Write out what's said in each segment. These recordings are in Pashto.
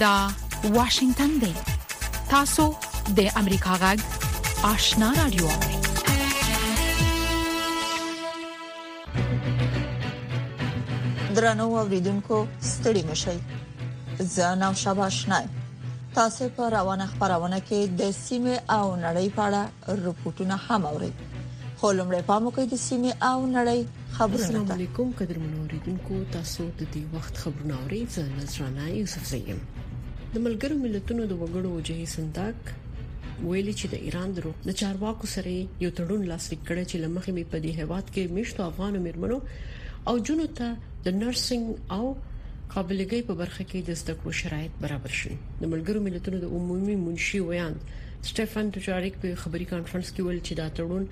دا واشنگتن دی تاسو د امریکا غږ آشنا رادیو درنو اوریدونکو ستړي مشي زه نام شاباش نایم تاسو په روانه خبرونه کې د سیمه او نړۍ په اړه رپورټونه هم اوري خو لمړی پام وکړئ د سیمې او نړۍ خبرونه السلام علیکم قدرمن اوریدونکو تاسو د دې وخت خبرونه اورئ زه نذرانه یوسف زیم د ملګرو ملتونو د وګړو وجهي صندوق ویلي چې د ایران درو د چارواکو سره یو تړون لاسلیک کړی چې لمخې به په دې هواد کې مشتو افغانو مرمنو او جنو ته د نرسنګ او قابلګۍ په برخه کې د زده کړو شرایط برابر شي د ملګرو ملتونو د عمومي منشي ویاند سټيفن دوجاریک په خبري کانفرنس کې ویل چې دا تړون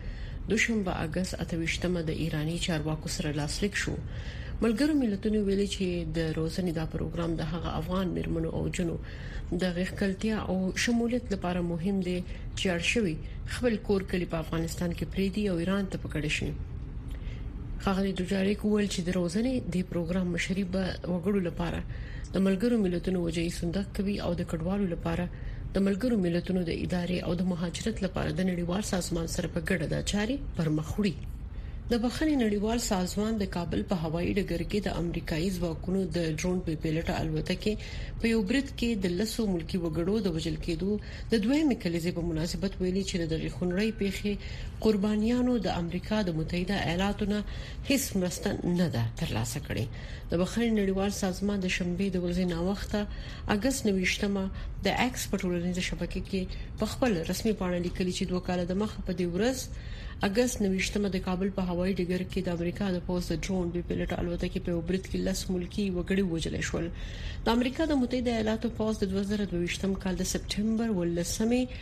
دوشنبه اگست 28 مه د ایراني چارواکو سره لاسلیک شو ملګرو ملتونو ویلي چې د روزنې دا پروګرام د هغه افغان مرمنو او جنو د غښکلتیا او شمولیت لپاره مهم دی چې ارشوي خپل کور کلی په افغانستان کې پریدي او ایران ته پکړې شي خغلی دوجاریک ویل چې د روزنې د پروګرام مشري به وګړو لپاره د ملګرو ملتونو وجهي صندوق کوي او د کډوالو لپاره د ملګرو ملتونو د ادارې او د مهاجرت لپاره د نړیوال سازمان سره په ګډه د چاري پرمخ وړي د بخښنې نړیوال سازمان د کابل په هوایي ډګر کې د امریکایي ځواکونو د ډرون په پیلټه الوتکه په یو برید کې د لسو ملکی وګړو د وژل کېدو د دویمې کلیزې په مناسبت ویلي چې د دغه خونړۍ پیښې قربانیانو د امریکا د متحده ایالاتو نه هیڅ مرسته نه ده ترلاسه کړې د بخښنې نړیوال سازمان د شنبې د ورځې ناوخته اگست 29مه د ایکس په ټولنیزه شبکه کې په خپل رسمي پاڼه لیکلي چې دوه کال د مخه په دې ورځ اگست 29مه د کابل په هوایي ډګر کې د امریکا د پوز د ډرون بي پلټ الوتکې په وبرید کې لس ملکی وګړي وژل شول د امریکا د متحده ایالاتو پوز د 2022م کال د سپټمبر 18مه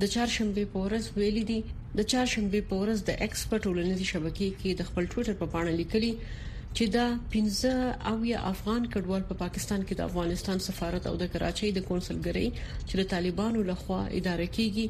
د چهارشنبې په ورځ ویلي دي د چهارشنبې په ورځ د ایکس په ټولنیزې شبکې کې د خپل ټوئیټر په پاڼه لیکلي چې دا 15 او یا افغان کډوال په پاکستان کې د افغانستان سفارت او د کراچۍ د کونسلګرۍ چې د طالبانو لخوا اداره کیږي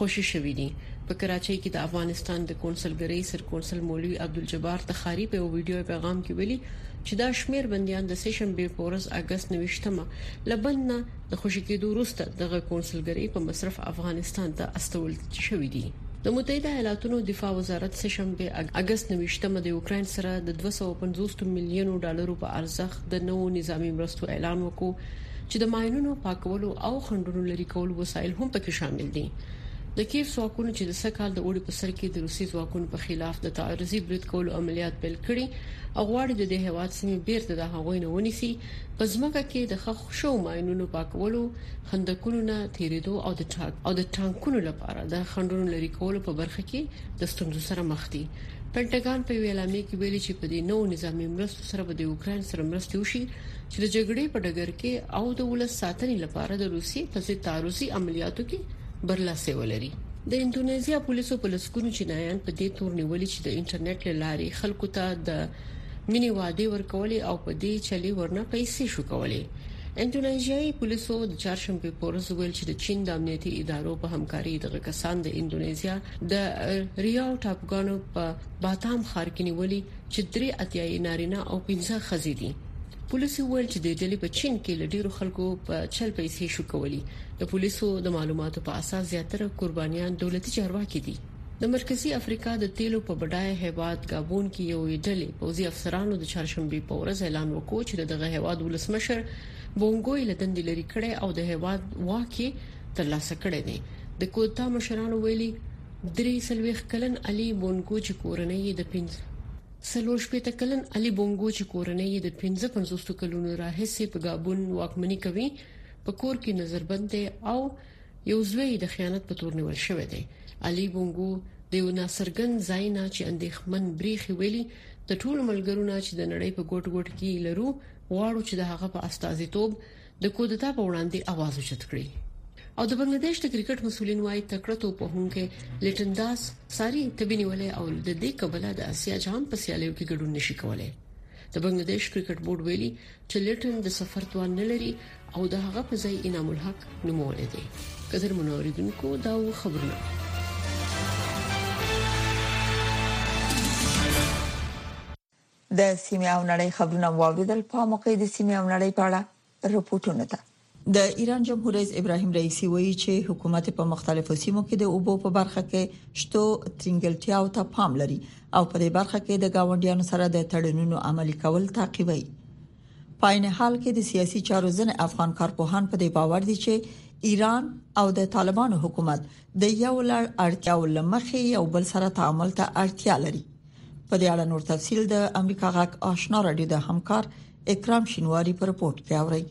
خوشی شوې دي په کراچۍ کې د افغانستان د کونسلګرۍ سر کونسل مولوی عبدالجبار تخاری په ویډیو پیغام کې ویلي چې دا شمیر بنديان د سه شنبه په ورځ اگست 29مه لبنان د خوشي کېدو وروسته دغه کونسلګرۍ په مصرف افغانستان ته استول شوې دي د متحده ایالاتونو دفاع وزارت سه شنبه اگست 29مه د اوکرين سره د 250 مليون ډالرو په ارزښت د نوو نظامی مرستو اعلان وکړو چې د ماينونو پاکولو او خندونو لري کولو وسایل هم پکې شامل دي د کیف ځواکونو چې د سکهال د اوړي په سر کې د روسي ځواکونو په خلاف د تعرضي برید کولو عملیات پیل کړي او غواړي د دې هواد سیمه بیرته د هغوی نه ونیسي په ځمکه کې د ښخ شوو ماینونو پاکولو، خندقونو نه تېرېدو او د ټانکونو لپاره د خنډونو لرې کولو په برخه کې د ستونزو سره مخ دي. پنټاګان په یوې اعلامیې کې ویلي چې په دې نوو نظامي مرستو سره به د اوکراین سره مرستې وشي چې د جګړې په ډګر کې او د ولس ساتنې لپاره د روسیې په ضد تعرضي عملیاتو کې برلاسي ولري. د اندونیزیا پولیسو په لسګونو چینایان په دې تور نیولي چې د انټرنیټ له لارې خلکو ته د مینې وعده ورکولې او په دې چلي ورنه پیسې شو کولې انډونیزیایي پولیسو د چهارشنبه په ورځ ویل چې د چین د امنیتي ادارو په همکاري دغه کسان د انډونیزیا د ریاو ټاپګانو په باتام ښار کې نیولي چې درې اتیایي نارینه او پنځه خزې دي پولیسو ویل چې د ډلې په چین کې لډیرو خلکو په چل پیسې شو کولې د پولیسو د معلوماتو په اساس زیاتره قربانیان دولتي چارواکي دي د مرکزي افریقا د تیلو په بډایه هیواد ګابون کې یوې ډلې پوځي افسرانو د چهارشنبې په ورځ اعلان وکړ چې دغه هیواد ولسمشر بونګو یې لدندې لري کړی او د هیواد واک یې ترلاسه کړی دی د کودتا مشرانو ویلي درې سلويخ کلن علي بونګو چې کورنۍ یې د پنځ سلور شپېته کلن علي بونګو چې کورنۍ یې د 55 کلونو راهیسې په ګابون واکمني کوي په کور کې نظربند دی او یو زوی یې د خیانت په تور نیول شوی دی علي بونګو د یو ناصرګن ځای نه چې اندېښمن بریخي ویلي د ټولو ملګرو نه چې د نړۍ په ګوټ ګوټ کې لرو غواړو چې د هغه په استازیتوب د کودتا په وړاندې आवाज اوچت کړي او د بنگلاديش د کرکټ مسولین وايي تکړه توپوهونکي لیټن داس ساری تبینیولې او د دې کبله د اسیا جام په سیالیو کې ګډون نشي کولای د بنگلاديش کرکټ بورډ ویلي چې لټن د سفر توان نه لري او د هغه په ځای انعام الحق نوموړی دی قدر منوریدونکو دا و خبرونه د سیمه او نړۍ خبرونه واوریدل په موقع د سیمه او نړۍ په اړه رپورټونه ده د ایران جمهور رئیس ابراهیم رئیسی وایي چې حکومت په مختلفو سیمو کې د اوبو په برخه کې شتو ترنګلتیاو ته پام لري او په دې برخه کې د گاونډیانو سره د تړونونو عملی کول تعقیبوي په عین حال کې د سیاسي چارو ځنې افغان کارپوهان په دې باور دي چې ایران او د طالبانو حکومت د یو لړ اړتیاو لمخې یو بل سره تعامل ته اړتیا لري په دې اړه نور تفصيل د امریکا غاک آشنا رادیو د همکار اکرام شینواری پر رپورت کې اوري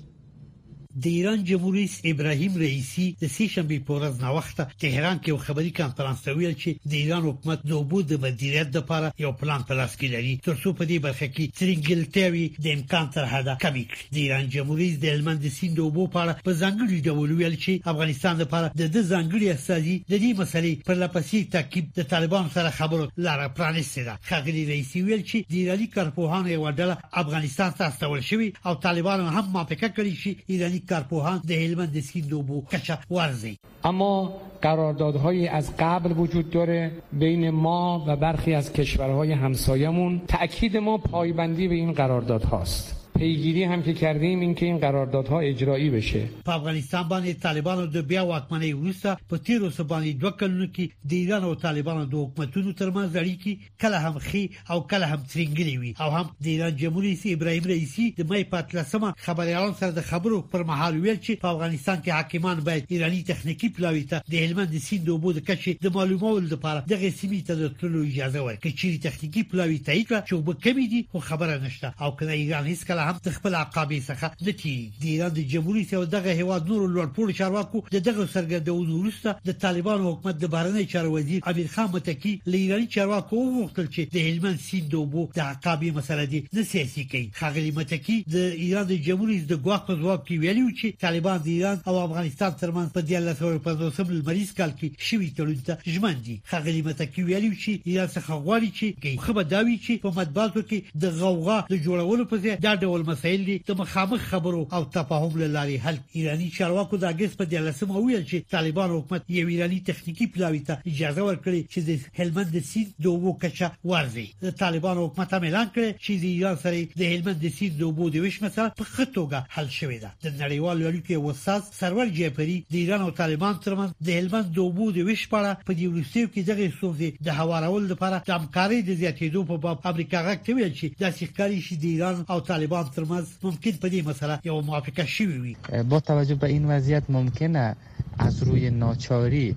د ایران جمهور رئیس ابراهیم رئیسی د سې شنبې په ورځ ناوخته تهران کې یو خبري کانفرنس ته ویل چې د ایران حکومت د اوبو د مدیریت لپاره یو پلان په لاس کې لري ترڅو په دې برخه کې ترنګلتیاوي د امکان تر حده کمې کړي د ایران جمهور رئیس د هلمند سیند د اوبو په اړه په ځانګړي ډول ویل چې افغانستان لپاره د د ځانګړي استازي د دې مسلې پر لپسې تعقیب د طالبان سره خبرو لاره پرانیستې ده خغلی رئیسی ویل چې د ایرانی کارپوهانو یو ډله افغانستان ته استول شوي او طالبانو هم موافقه کړې چې ایراني کارپوهان د هلمند د سیند د اوبو کچه وارزوي. اما قراردادهای از قبل وجود داره بین ما و برخی از کشورهای همسایمون تاکید ما پایبندی به این قراردادهاست پیگیری هم که کردیم این که این قراردادها اجرایی بشه. په افغانستان باندې طالبانو د بیا واکمنۍ وروسته په تیرو څه باندې دوه کلونو کې د ایران او طالبانو د حکومتونو ترمنځ اړیکې کله هم خي او کله هم ترنګلي وي او هم د ایران جمهور رئیس ابراهیم رئیسی د مې په 13مه خبريالانو سره د خبرو پر مهال ویل چې په افغانستان کې حاکمان باید ایرانی تخنیکی پلاوی ته د هلمند سیند د اوبو د کچې د معلومولو لپاره دغه سیمې ته د تللو اجازه ورکړي چې تخنیکی پلاوی تایید کړه چې وبکمې دي خو خبره نشته او کنه ایران هیڅ کله هم د خپل عقابې څخه نه تیریږي د ایران د جمهوریت او دغه هیواد نورو لوړپوړو چارواکو د دغه څرګندونو وروسته د طالبانو حکومت د بهرنیو چارو وزیر امیر خان متقي له ایراني چارواکو وغوښتل چې د هلمند سیند د اوبو د عقابې مسله دې نه سیاسي کوي ښاغلي متقي د ایران د جمهوریت د ګواښ په ځواب کې ویلي و چې طالبان د ایران او افغانستان ترمنځ په دیارلس سوه او پنځوسم لمریز کال کې شوي تړون ته ژمن دي ښاغلي متقي ویلي چې ایران څخه غواړي چې کوي خو به دا وي چې په مطبوعاتو کې د غوغا د جوړولو په ځای دا ډول مسایل دي د مخامخ خبرو او تفاهم له لارې حل ایراني چارواکو د اګست په 13مه ویل چې طالبان حکومت یو ایراني تخنیکی پلاوی ته اجازه ورکړي چې د هلمند د سیند د اوبو کچه ورزي د طالبان حکومت هم اعلان کړی چې د ایران سره د هلمند د سیند د اوبو د ویش مسله په ښه توګه حل شوې ده د نړیوالو اړیکو یو استاد سرور جعفري د ایران او طالبانو ترمنځ د هلمند د اوبو د ویش په اړه په دې وروستیو کې دغې ستونزې د هوارولو لپاره د همکارۍ د زیاتېدو په باب امریکا غږ ته ویل چې داسې ښکاري چې د ایران او طالبانو ترمنځ ممکن په دې مسله یوه موافقه شوې وي. با توجه به این وضعیت ممکنه از روی ناچاری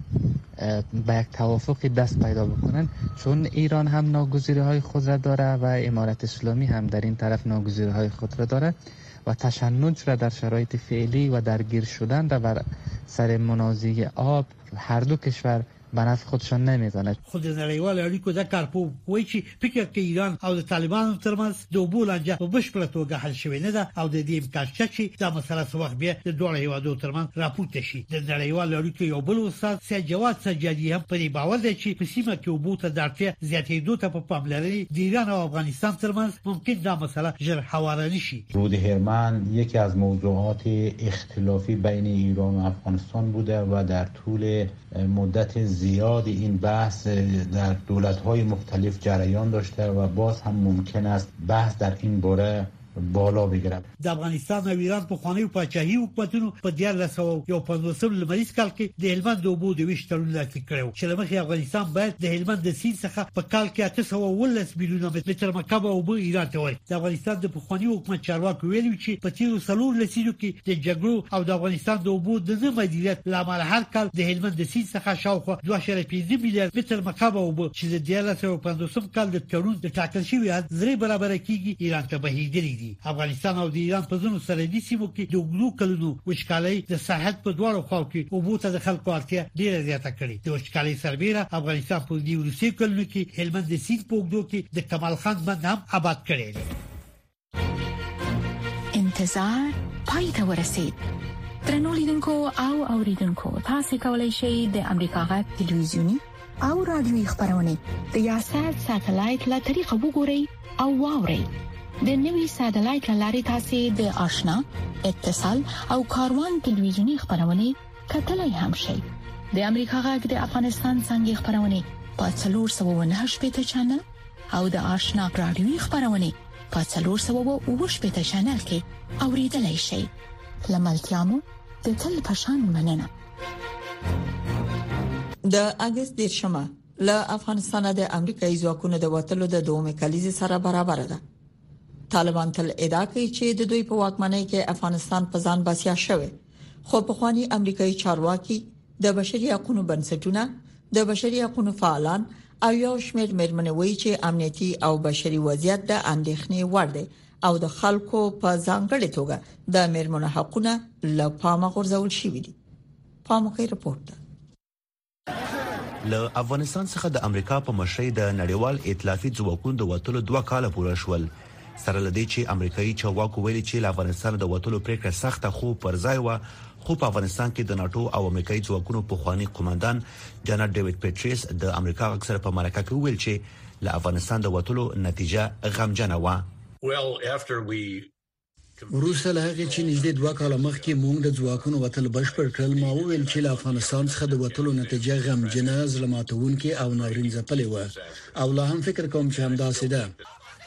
به یک توافقی دست پیدا بکنن چون ایران هم ناگزیری های خود را داره و امارت اسلامی هم در این طرف ناگزیری های خود را داره و تشنج را در شرایط فعلی و درگیر شدن را بر سر منازعه آب هر دو کشور به نفع خودشان نمی زند. خو د نړیوالو اړیکو دا کارپوه وایي چې فکر که ایران او د طالبانو ترمنځ د اوبو لانجه په بشپړه توګه حل شوې نه ده او د دې امکان شته چې دا مسله څه وخت بیا د دواړو هېوادو ترمنځ راپورته شي. د نړیوالو اړیکو یو بل استاد سید جواد سجادي هم په دې باور دی چې په سیمه کې اوبو ته د اړتیا زیاتېدو ته په پاملرنې د ایران او افغانستان ترمنځ ممکن دا مسله ژر هواره نه شي. رود هرمند یکی از موضوعات اختلافی بین ایران و افغانستان بوده و در طول مدت زیاد این بحث در دولت های مختلف جریان داشته و باز هم ممکن است بحث در این باره بالا بگیرد د افغانستان او ایران پخوانیو پاچاهي حکومتونو په 1951 لمریز کال کې د هلمند د اوبو د ویش تړون لاسلیک کړی چې لمخې افغانستان باید د هلمند د سیند څخه په کال کې 819 میلیونه متر مکعب اوبه ایران ته ورکړي د افغانستان د پخواني حکومت چارواکو ویلي چې په تیرو څلور لسیزو کې د جګړو او د افغانستان د اوبو د نه مدیریت لامل هر کال د هلمند د سیند څخه شاوخوا 2.5 میلیارډ متر مکعب اوبه چې د 1950 کال د تړون د ټاکل شوی حد درې برابره کیږي ایران ته بهیدلي دي. افغانستان او د ایران په ځینو سرحدي سیمو کې د اوږدو کلونو وچکالۍ د سرحد په دواړو خواو کې اوبو ته د خلکو اړتیا ډیره زیاته کړې. د وچکالۍ سربیره افغانستان په دې وروستیو کلونو کې هلمند د سیند په اوږدو کې د کمال خان بند هم آباد کړی دی. انتظار پای ته ورسید. ترنو لیدونکو او اوریدونکو تاسو کولی شئ د امریکا غږ ټلویزیونی او رادیوي خبرونه د یاشر ساتلایت له طریقو وګورئ او واورئ د نوي ساتلایت لارې تاسو د آشنا اتصال او کاروان ټلویزیونی خبرونه کتلای هم شئ د امریکا غږ د افغانستان څنګه خبرونه په 309 پټ چنل او د آشنا رادیوي خبرونه په 309 پټ چنل کې اوریدلای شئ لملتیا مو د تل پشان مننه د اګست د شمه له افغانستان د امریکایي ځواکونو د وټلو د دومې کلیزې سره برابر ده طالبان تل ادعا کوي چې د دوی په واکمنۍ کې افغانستان په ځان بسیا شوی خو په خواني امریکایي چارواکي د بشري حقوقو بنسټونه د بشري حقوقو فعالان او یو شمېر مېرمنې وایي چې امنیتي او بشري وضعیت د اندېښنې وړ دی او د خلکو په ځانګړي توګه د میرمنو حقونه له پامه غورځول شوې دي پام کوي رپورت له افغانستان څخه د امریکا په مشرۍ د نړیوال ائتلافي ځواکونو د وټلو دوه کاله پوره شول سره لدې چې امریکایي چارواکو ویلي چې له افغانستان د وټلو پریکړه سخته خو پر ځای و خو په افغانستان کې د ناتو او امریکایي ځواکونو پخوانی قوماندان جنرال ډیوډ پیټریس د امریکا غږ سره په مرکه کې ویل چې له افغانستان د وتلو نتیجه غمجنه وه. وروسته له هغې چې نږدې دوه کاله مخکې موږ د ځواکونو وتل بشپړ کړل، ما وویل چې له افغانستان څخه د وتلو نتیجه غمجنه، زړه ماتوونکې او ناورین ځپلې وه او لا هم فکر کوم چې همداسې ده.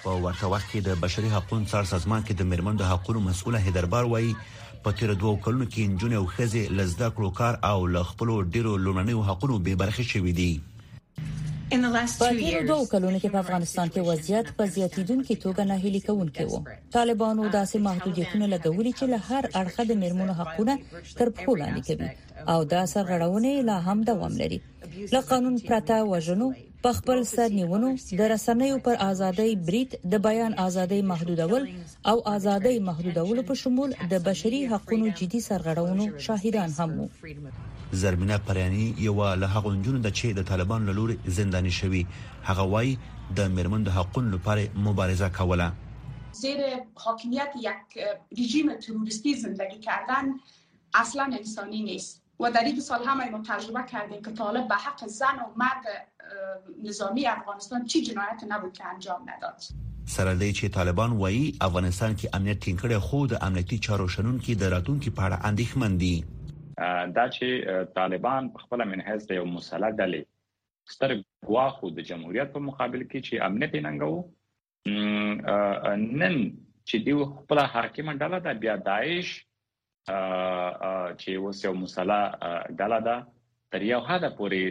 په ورته وخت کې د بشري حقونو څار سازمان کې د میرمنو د حقونو مسؤله هیدر بار وايي، په تیرو دوو کلونو کې نجونې او ښځې له زده کړو، کار او له خپلو ډیرو لومړنیو حقونو بې برخې شوې دي. په تیرو دوو کلونو کې په افغانستان کې وضعیت په زیاتیدونکي توګه نه هلي کوونکی وو طالبانو داسې محدودیتونه لګولي چې له هر اړخه د میرمنو حقونه تر پښو لاندې کوي او دا سرغړونه لا هم دوام لري له قانون پرته وژنو په خپل سر نیونو د رسنیو پر ازادۍ برید د بیان ازادۍ محدودول او ازادۍ محدودولو په شمول د بشري حقونو جدي سرغړونو شاهدان هم وو. زرمینه پریاني یوه له هغو نجونو ده چې د طالبانو له لوري زنداني شوې. هغه وايي، د مېرمن د حقونو لپاره یې مبارزه کوله. زیر حاکمیت یک رژیم تروریستی زندگی کردن اصلا انسانی نیست. و در این سال همه ما تجربه کردیم که طالب به حق زن و مرد نظامی افغانستان چی جنایت نبود که انجام نداد سره دی چې طالبان وایي افغانستان کې امنیت ټینګ کړي خو د امنیتي چارو شنونکي د راتلونکي په اړه اندېښمن دي دا چې طالبان په خپل منحز د یو مسله ډلې ستر ګواخو د جمهوریت په مقابل کې چې امنیت ننګو نن چې دی خپل حاکمه ډله ده بیا داعش چې اوس یو مسله ډله ده تر یو حد پورې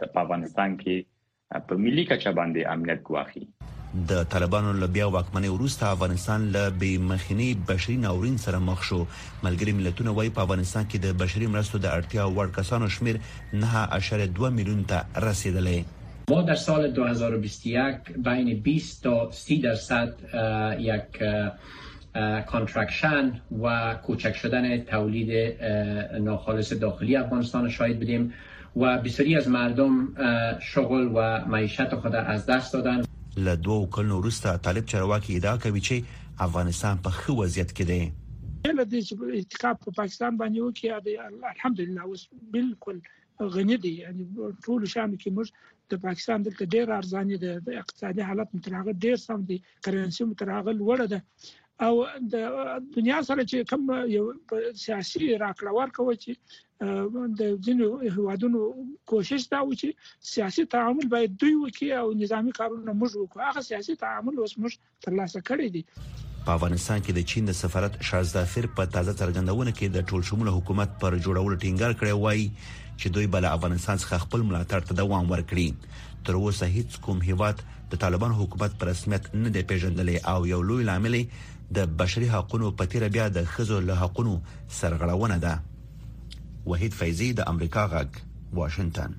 د افغانستان کې په ملي کچه باندې امنیت ګواخي د طالبانو له بیا واکمنۍ وروسته افغانستان له بې مخینی بشري ناورین سره مخ شو ملګری ملتونه وايي په افغانستان کې د بشري مرستو د اړتیا وړ کسانو شمیر 9.2 میلیون ته رسیدلی ما در سال دو هزار و بیست و یک بین بیست تا سی در صد یک کانترکشن و کوچک شدن تولید ناخالص داخلی افغانستان شاید بودیم و بسیاری از مردم شغل و معیشت خود از دست دادن. له دوو کلونو وروسته طالب چارواکي ادعا کوي چې افغانستان په ښه وضعیت کې دی. له دې چې اتکا په پاکستان باندې وکړي الحمدلله اوس بالکل غني دي یعنی ټول شان کې موږ د پاکستان دلته ډیر ارزاني ده د اقتصادي حالت متراغه ډیر سم دي کرنسي متراغه لوړه ده او د دنیا سره چې کوم یو سیاسي راکړه ورکوي چې د ځینو هوادونو کوشش دا و چې سیاسي تعامل باید دوی وکړي او نظامی کارونه موږ وکړو هغه سیاسي تعامل اوس موږ ترلاسه کړي دي. په افغانستان کې د چین د سفارت شازدافر په تازه څرګندونه کې د ټول شمول حکومت پر جوړولو ټینګار کړی وای چې دوی بل افغانستان څخه خپل ملاتړ ته دوام ورکړي تر اوسه هیڅ کوم هیواد د طالبان حکومت پر رسمیت نه دی پیژندلی او یو لوی لامل د بشري حقوقو په تیر بیا د خزو له حقوقو سرغړونه ده وحید فیضی د امریکا غږ واشنگتن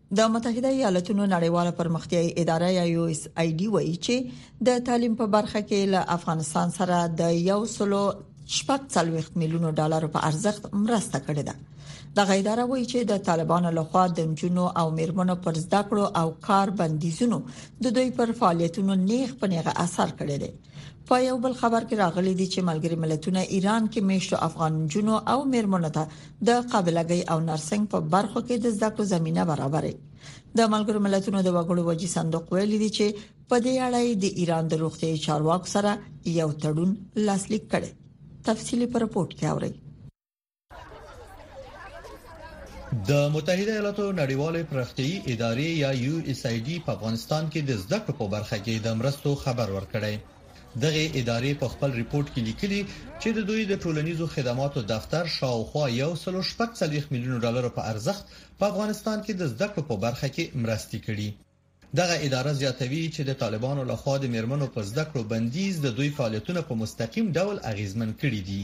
د متحده ایالاتونو نړیواله پرمختیايي اداره یا یو اس ای ډي وایي چې د تعلیم په برخه کې له افغانستان سره د 140 میلیون ډالر په ارزښت مرسته کړې ده د غیداره وایي چې د طالبانو لخوا د جنونو او میرمنو پر زده کړو او کار بندیزونو د دوی پر فعالیتونو نیغ پنیغه اثر کړی دی په یو بل خبر کې راغلي دي چې ملګری ملتونه ایران کې میشتو افغان جنونو او میرمنو ته د قابله ګۍ او نرسنګ په برخو کې د زده کړو زمينه برابرې د ملګرو ملتونو د وګړو وجي صندوق ویلي دي چې په دې اړه د ایران د روغتي چارواکو سره یو تړون لاسلیک کړي تفصيلي پر رپورت کې اوري د متحده ایالاتو نړیوالې پراختیايي ادارې یا یو اس ای ډي په افغانستان کې د زده کړو په برخه کې د مرستو خبر ورکړی دغې ادارې په خپل رپوټ کې لیکلي، چې د دوی د ټولنیزو خدماتو دفتر شاوخوا یو سلو شپږ څلوېښت میلیونو ډالرو په ارزښت په افغانستان کې د زده کړو په برخه کې مرستې کړي. دغه اداره زیاتوي، چې د طالبانو له خوا د میرمنو په زده کړو بندیز د دوی فعالیتونه په مستقیم ډول اغیزمن کړي دي.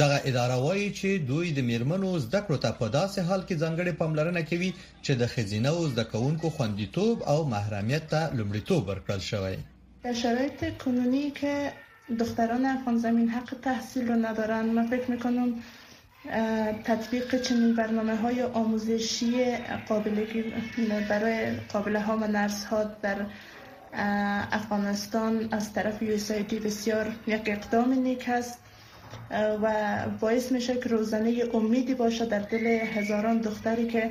دغه اداره وايي چې دوی د مېرمنو زده کړو ته په داسې حال کې ځانګړې پاملرنه کوي چې د ښځینه و زده کوونکو خوندیتوب او محرمیت ته لومړیتوب ورکړل شوی. در شرایط کنونی که دختران افغان زمین حق تحصیل را ندارند من فکر میکنم تطبیق چنین برنامه های آموزشی قابل برای قابله ها و نرس ها در افغانستان از طرف یو بسیار یک اقدام نیک است و باعث میشه که روزنه امیدی باشه در دل هزاران دختری که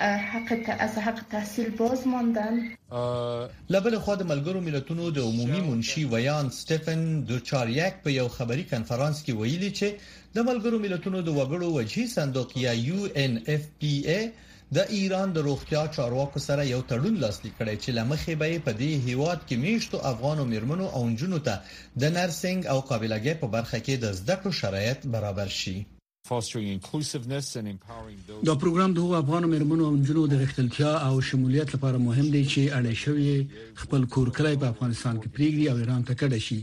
حق ت... از حق تحصیل باز ماندن له بل خوا د ملګرو ملتونو د عمومي منشي ویاند سټیفن دوچاریک په یو خبري کنفرانس کې ویلي چې د ملګرو ملتونو د وګړو وجهي صندوق یا یو ان اف پی ای د ایران د روغتیا چارواکو سره یو تړون لاسلیک کړی چې له مخې به یې په دې هیواد کې میشتو افغانو میرمنو او نجونو ته د نرسنګ او قابلګۍ په برخه کې د زده کړو شرایط برابر شي. دا پروګرام د هغو افغانو میرمنو او نجونو د غښتلتیا او شمولیت لپاره مهم دی چې اړې شوې خپل کور کلی په افغانستان کې پریږدي او ایران ته کډه شي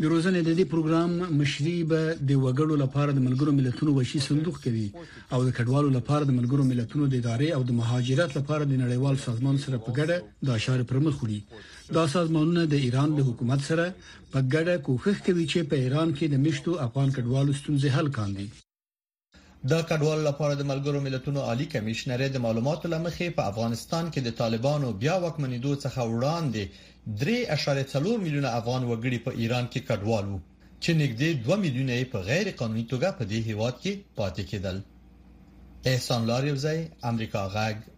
د روزنې د دې پروګرام مشري به د وګړو لپاره د ملګرو ملتونو وشي صندوق کوي او د کډوالو لپاره د ملګرو ملتونو د ادارې او د مهاجرت لپاره د نړیوال سازمان سره په ګډه دا شار پر مخ وړي دا سازمانونه د ایران د حکومت سره په ګډه کوښښ کوي چې په ایران کې د مشتو افغان کډوالو ستونزې حل کاندي د کډوالو لپاره د ملګرو ملتونو عالي کمېشنرۍ د معلوماتو لمخې په افغانستان کې د طالبانو بیا واکمنېدو څخه وړاندې 3.4 میلیونه افغان وګړي په ایران کې کډوال وو چې نږدې 2 میلیونه په غیر قانوني توګه په دې هیواد کې پاتې کېدل احسان لاریوزی امریکا غږ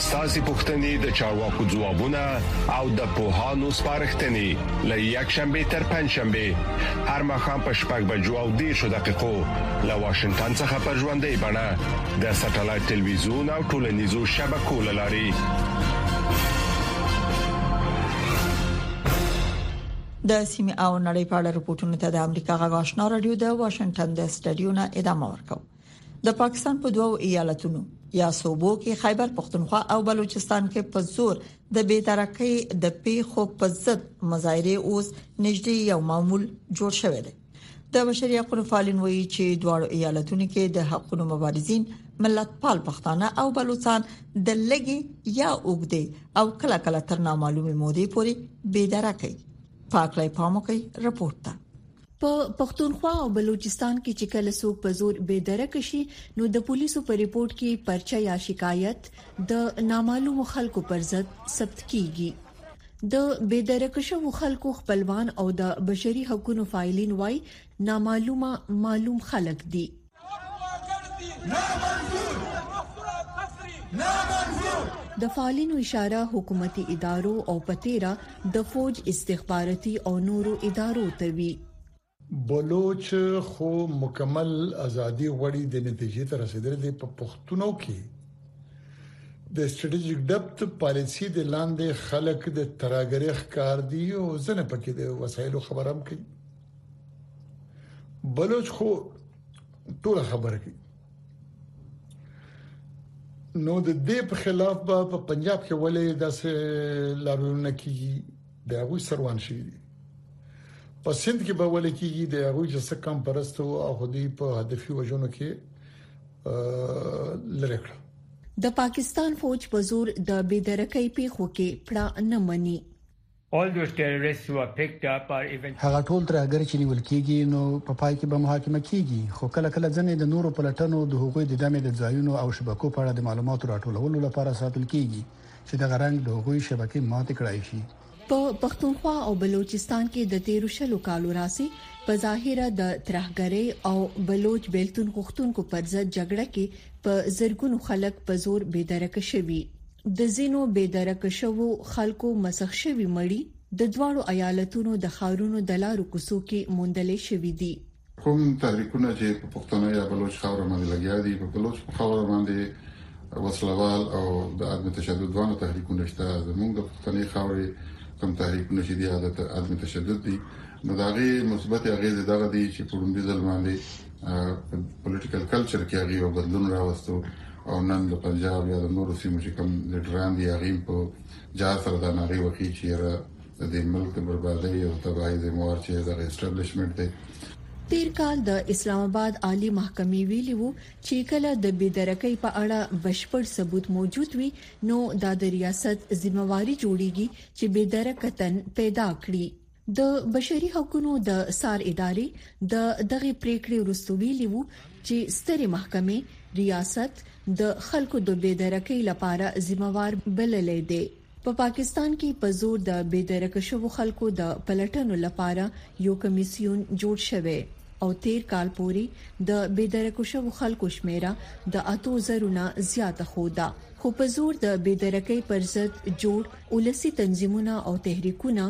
ستاسو پوښتنې د چارواکو ځوابونه او د پوهانو سپارښتنې لې یک شنبه تر پنځ شنبه هر مخام په شپږ بجو او دیرشو دقیقو له واشنگټن څخه پر ژوندۍ بڼه د سټلایټ ټلویزیون او ټولنیزو شبکو لاري د سیمه او نړۍ په اړه رپورټونو ته د امریکا غږ آشنا رادیو د واشنگټن د سټډیو نه ادامه ورکوي د پاکستان په دوو ایالتونو یا صوبو کې خیبر پښتونخوا او بلوچستان کې په زور د بې درکۍ د پیښو په ضد مظاهره اوس نږدې یو معمول جوړ شوی دی د بشري حقوقو فعالین وایي چې دواړو ایالتونو کې د حقوقو مبارزین ملت پال پښتانه او بلوچستان د لګي یا اوګدي او کله کله تر نامعلومه مودې پورې بې درکه پاکلای پامو کوي رپورت ته په پښتونخوا او بلوچستان کې چې کله څوک په زور بې درک شي نو د پولیسو په ریپورت کې پرچه یا شکایت د نامعلومو خلکو پر ضد ثبت کیږي د بې درک شوو خلکو خپلوان او د بشري حقوقو فعالین وایي نامعلومه معلوم خلک دي د فعالینو اشاره حکومتي ادارو او په تیره د فوج استخباراتي او نورو ادارو ته وی بلوچ خو مکمل ازادي غوړي د نتیجې ته رسیدل دي په پښتونو کې د استراتیژیک ډپت پالیسی د لاندې خلک د ترګریخ کار دی او ځنه پکې د وسایلو خبرم کوي بلوچ خو ټول خبره کوي نو د دې په خلاف به په پنجاب کې ولې داسې لارونه کیږي د هغه سروان شي په سند کې به ولې کیږي د هغه چې څه کم پرستو او خودي په هدفي وجونو کې لری کړ د پاکستان فوج په زور د بيدرکۍ پیښو کې پړه نه مني هغه ټول ترهګر چې نیول کیږي نو په پای کې به محاکمه کیږي خو کله کله ځنې د نورو پلټنو د هغوی د دمې د ځایونو او شبکو په اړه د معلوماتو راټولولو لپاره ساتل کیږي چې دغه رنګ د هغوی شبکې ماتې کړای شي. په پښتونخوا او بلوچستان کې د تیرو شلو کالو راهسې په ظاهره د ترهګرۍ او بلوچ بیلتون غوښتونکو پر ضد جګړه کې په زرګونو خلک په زور بې درکه شوي، د ځینو بې درکه شوو خلکو مسخ شوي مړي د دواړو ایالتونو د ښارونو د لارو کوڅو کې موندل شوي دي. کوم تحریکونه چې په پښتنو یا بلوچ خاوره باندې لګیا دي، په بلوچ په خاوره باندې وسله وال او د عدم تشدد دواړه تحریکونه شته. زموږ د پښتنې خاورې کوم تحریکونه چې دي هغه د عدم تشدد دي، نو د هغې مثبتې اغېزې دغه دي چې په ړومبي ځل باندې په پولیټیکل کلچر کې هغې یو بدلون راوستو او نن د پنجاب یا د نورو سیمو چې کوم لیډران دي هغوی په جار سره دا نارې وهي چې یاره د دې ملک د بربادۍ او تباهۍ ذموار چې دغه اسټابلیشمنټ دی تیر کال د اسلام آباد عالی محکمې ویلي وو چې کله د بيدرکۍ په اړه بشپړ ثبوت موجود وي نو دا د ریاست ذمہواری جوړیږي چې بيدرکتن پیدا کړي د بشري حقوقو د سار ادارې د دغه پریکړې وروسته ویلي وو چې ستري محکمې ریاست د خلکو د بيدرکۍ لپاره ذمہوار بللې دی په پاکستان کې په زور د بيدرک شوو خلکو د پلټنو لپاره یو کمیسیون جوړ شوی او تیر کال پوري د بيدرک شوو خلکو شمیره د 8000 نه زیاته خوده خو په زور د بيدرکۍ پر ضد جوړ ولسی تنظیمونه او تحریکونه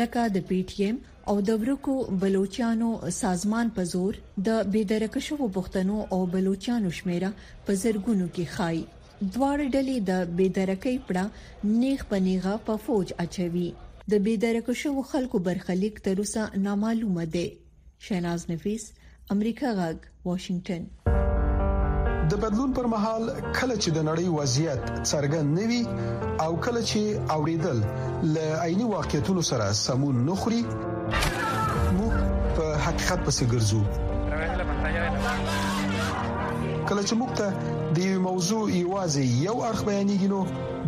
لکه د پی ټی ایم او د ورکو بلوچانو سازمان په زور د بيدرک شوو پښتنو او بلوچانو شمیره په زرګونو کې خای دواړه ډلې د بيدرکۍ پړه نیغ په نیغه په فوج اچوي د بيدرک شوو خلکو برخلیک تر اوسه نامعلومه دی شیناز نفیس امریکا غاګ واشنگټن د بدلون پر مهال کله چې د نړۍ وضعیت څرګند نوي او کله چې اوریدل ل عیني واقعیتونو سره سمون نخري موږ په حقیقت پسې ګرځو کله چې موږ ته د یو موضوع یوازې یو اړخ بیانېږي نو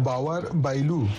باور بایلو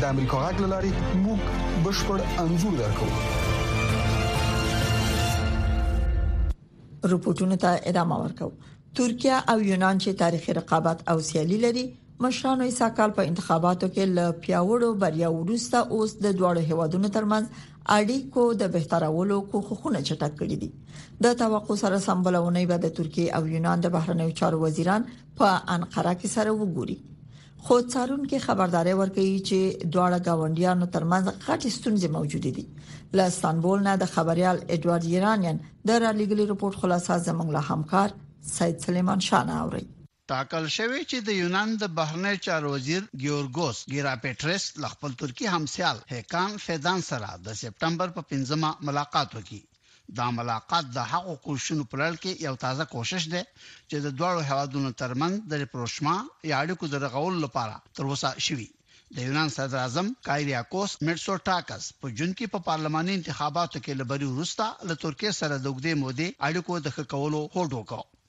د امریکا غږ لاري موږ بشپړ انزور درکو رپورټونو ته ادامه ورکو ترکیه او یونان چې تاریخي رقابت او سیالي لري مشرانو یې ساکال په انتخاباتو کې ل پیاوړو بریا ورسته اوس د دواړو هیوادونو ترمنځ اړیکو د بهترولو کوښښونه چټک کړي دي د توقع سره سمبلونه به د ترکیه او یونان د بهرنیو چارو وزیران په انقره کې سره وګوري خو څارونکو خبرداري ورکړې چې دواړه ګاونډیانو ترمنځ غټې ستونزې موجوده دي له استانبول نه د خبريال اډوارد یرانیان د رالیګلي رپورت خلاصه زمنګ له همکار سید سلیمان شاه نه اوري ټاکل شوې چې د یونان د بهرنی چارو وزیر ګیورګوس ګیراپټریس له خپل ترکی همسیال هیکان فیدان سره د سپټمبر په 15مه ملاقات وکړي. دا ملاقات د هغو کوششونو په لړ کې یو تازه کوشش دی چې د دواړو هوادونو ترمنځ د ریپروشما یا اړیکو د رغولو لپاره تر اوسه شوی د یونان صدر اعظم کایریاکوس میټسوټاکس په جون کې په پارلماني انتخاباتو کې لبري وروسته له ترکیې سره د وګړي مودې اړیکو د خکولو هوډ وکړ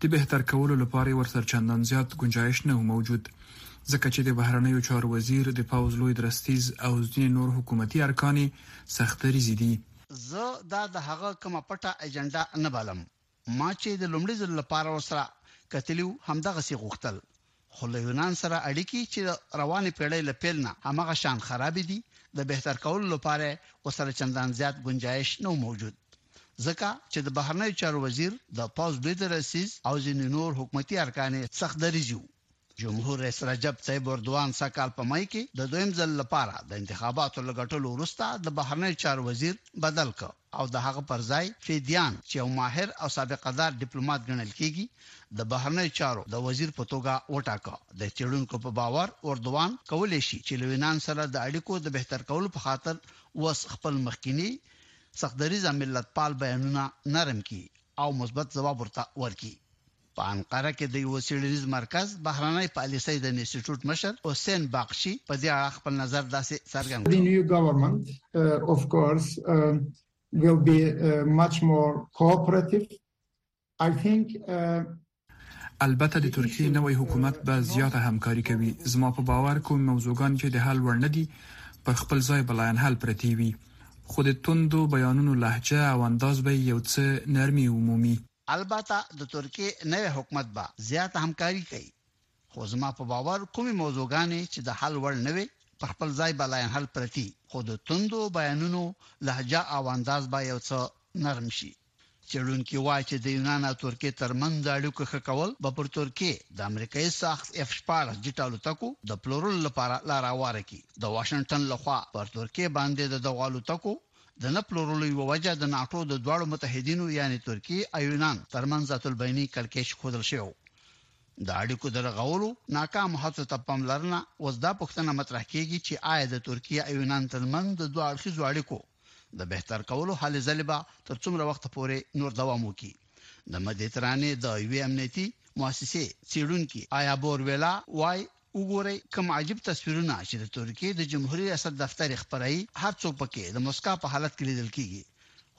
د بهتر کولو لپاره یې ورسره چندان زیات ګنجایش نه و موجود، ځکه چې د بهرنیو چارو وزیر، د پوځ لوی درستیز او ځینې نور حکومتي ارکان یې سخت دریځي دي. زه دا د هغه کومه پټه ایجنډا نه بلم، ما چې د لومړي ځل لپاره ورسره کتلي وو، همدغسې یې غوښتل. خو له یونان سره اړیکې چې د روانې پېړۍ له پېل نه همغه شان خرابې دي، د بهتر کولو لپاره یې ورسره چندان زیات ګنجایش نه و موجود، ځکه چې د بهرنیو چارو وزیر، د پوځ لوی درستیز او ځینې نور حکومتي ارکان یې سخت دریځي وو. جمهور رئیس رجب طیب اردوان سږ کال په مې کې د دویم ځل لپاره د انتخاباتو له ګټلو وروسته د بهرنیو چارو وزیر بدل کړ. او د هغه پر ځای فې دیان چې یو ماهر او سابقه دار ډیپلومات ګڼل کیږي د بهرنیو چارو د وزیر په توګه وټاکه. د څیړونکو په باور اردوان کولی شي چې له یونان سره د اړیکو د بهتر کولو په خاطر اوس خپل مخکیني سختدریځه ملت پال بیانونه نرم کړي او مثبت ځواب ورته ورکړي. په انقره کې د یوه څېړنیز مرکز بهرنۍ پالیسۍ د انسټیټوټ مشر حسین باغچي په دې اړه خپل نظر داسې څرګند کړ. The new government, uh, of course, uh, will be uh, much more cooperative. I think uh, البته د ترکیې نوی حکومت به زیاته همکاري کوي زما په باور کوم موضوعګان چې د حل وړ نه دي پر خپل ځای بلاین حل پرتی وي خو د توندو بیانونو لهجه او انداز به یو څه نرمي عمومي البته د ترکیې نوی حکومت به زیاته همکاري کوي خو زما په باور کومې موضوعګانې چې د حل وړ نه وي په خپل ځای به لاین حل پرتی خو د توندو بیانونو لهجه او انداز به یو څه نرم شي چېړونکي وایي چې د یونان او ترکیې ترمنځ اړیکو ښه کول به پر ترکیې د امریکایي ساخت اف 14 جټ الوتکو د پلورلو لپاره لار هواره کړي د واشنګټن لخوا پر ترکیې باندې د دغو الوتکو د نه پلورلو یوه وجه د ناټو د دواړو متحدینو یعنی ترکیې او یونان ترمنځ ذات البیني کړکېچ ښودل شوی و. د اړیکو د رغولو ناکامو هڅو ته پاملرنه اوس دا پوښتنه مطرح کېږي چې آیا د ترکیې او یونان ترمنځ د دوه اړخیزو اړیکو د بهتر کولو هلې ځلې به تر څومره وخته پورې نور دوام وکړي د مدیترانې د یوې امنیتي مؤسسې څېړونکي آیا بور ویلا وای وګورئ کوم عجیب تصویرونه چې د ترکیې د جمهوري ریاست دفتر یې خپروي، هر څوک په کې د موسکا په حالت کې لیدل کیږي،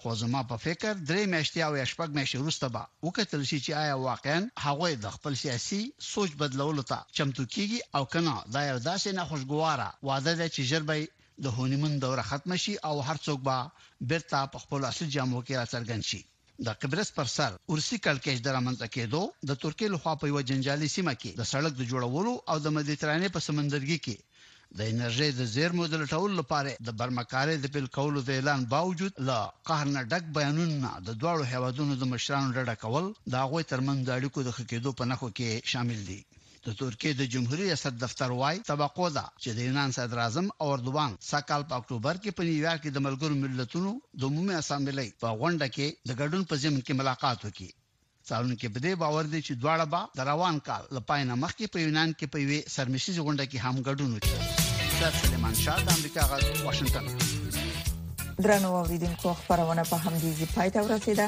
خو زما په فکر درې میاشتې او یا شپږ میاشتې وروسته به وکتل شي چې آیا واقعاً هغوی د خپل سیاسي سوچ بدلولو ته چمتو کیږي او که نه دا یو داسې ناخوشګواره واده دی چې ژر به یې د هونیمون دوره ختمه شي او هر څوک به بیرته په خپلو اصلي جامو کې راڅرګند شي. د قبرس پر سر اورسي کړکېچ د رامنځته کېدو د ترکیې له خوا په یوه جنجالي سیمه کې د سړک د جوړولو او د مدیترانې په سمندرګي کې د انرژۍ د زېرمو د لټولو لپاره د برمکارۍ د پیل کولو د اعلان باوجود له قهر نه ډک بیانونو نه د دواړو هېوادونو د مشرانو ډډه کول د هغوی ترمنځ د اړیکو د ښه کېدو په نښو کې شامل دي. د ترکیې د جمهوري ریاست دفتر وايي، توقع ده چې د یونان صدراعظم او اردوان سږ کال په اکټوبر کې په نیویارک کې د ملګرو ملتونو د عمومي اسمبلۍ په غونډه کې د ګډون په ضمن کې ملاقات وکړي. څارونکي په دې باور دي چې دواړه به د روان کال له پای نه مخکې په یونان کې په یوې سرمشریزې غونډه کې هم ګډون وکړي. سید سلیمان شاه د امریکا غږ واشنګټن درنو اوریدونکو خبرونه په همدې ځای پای ته ورسیده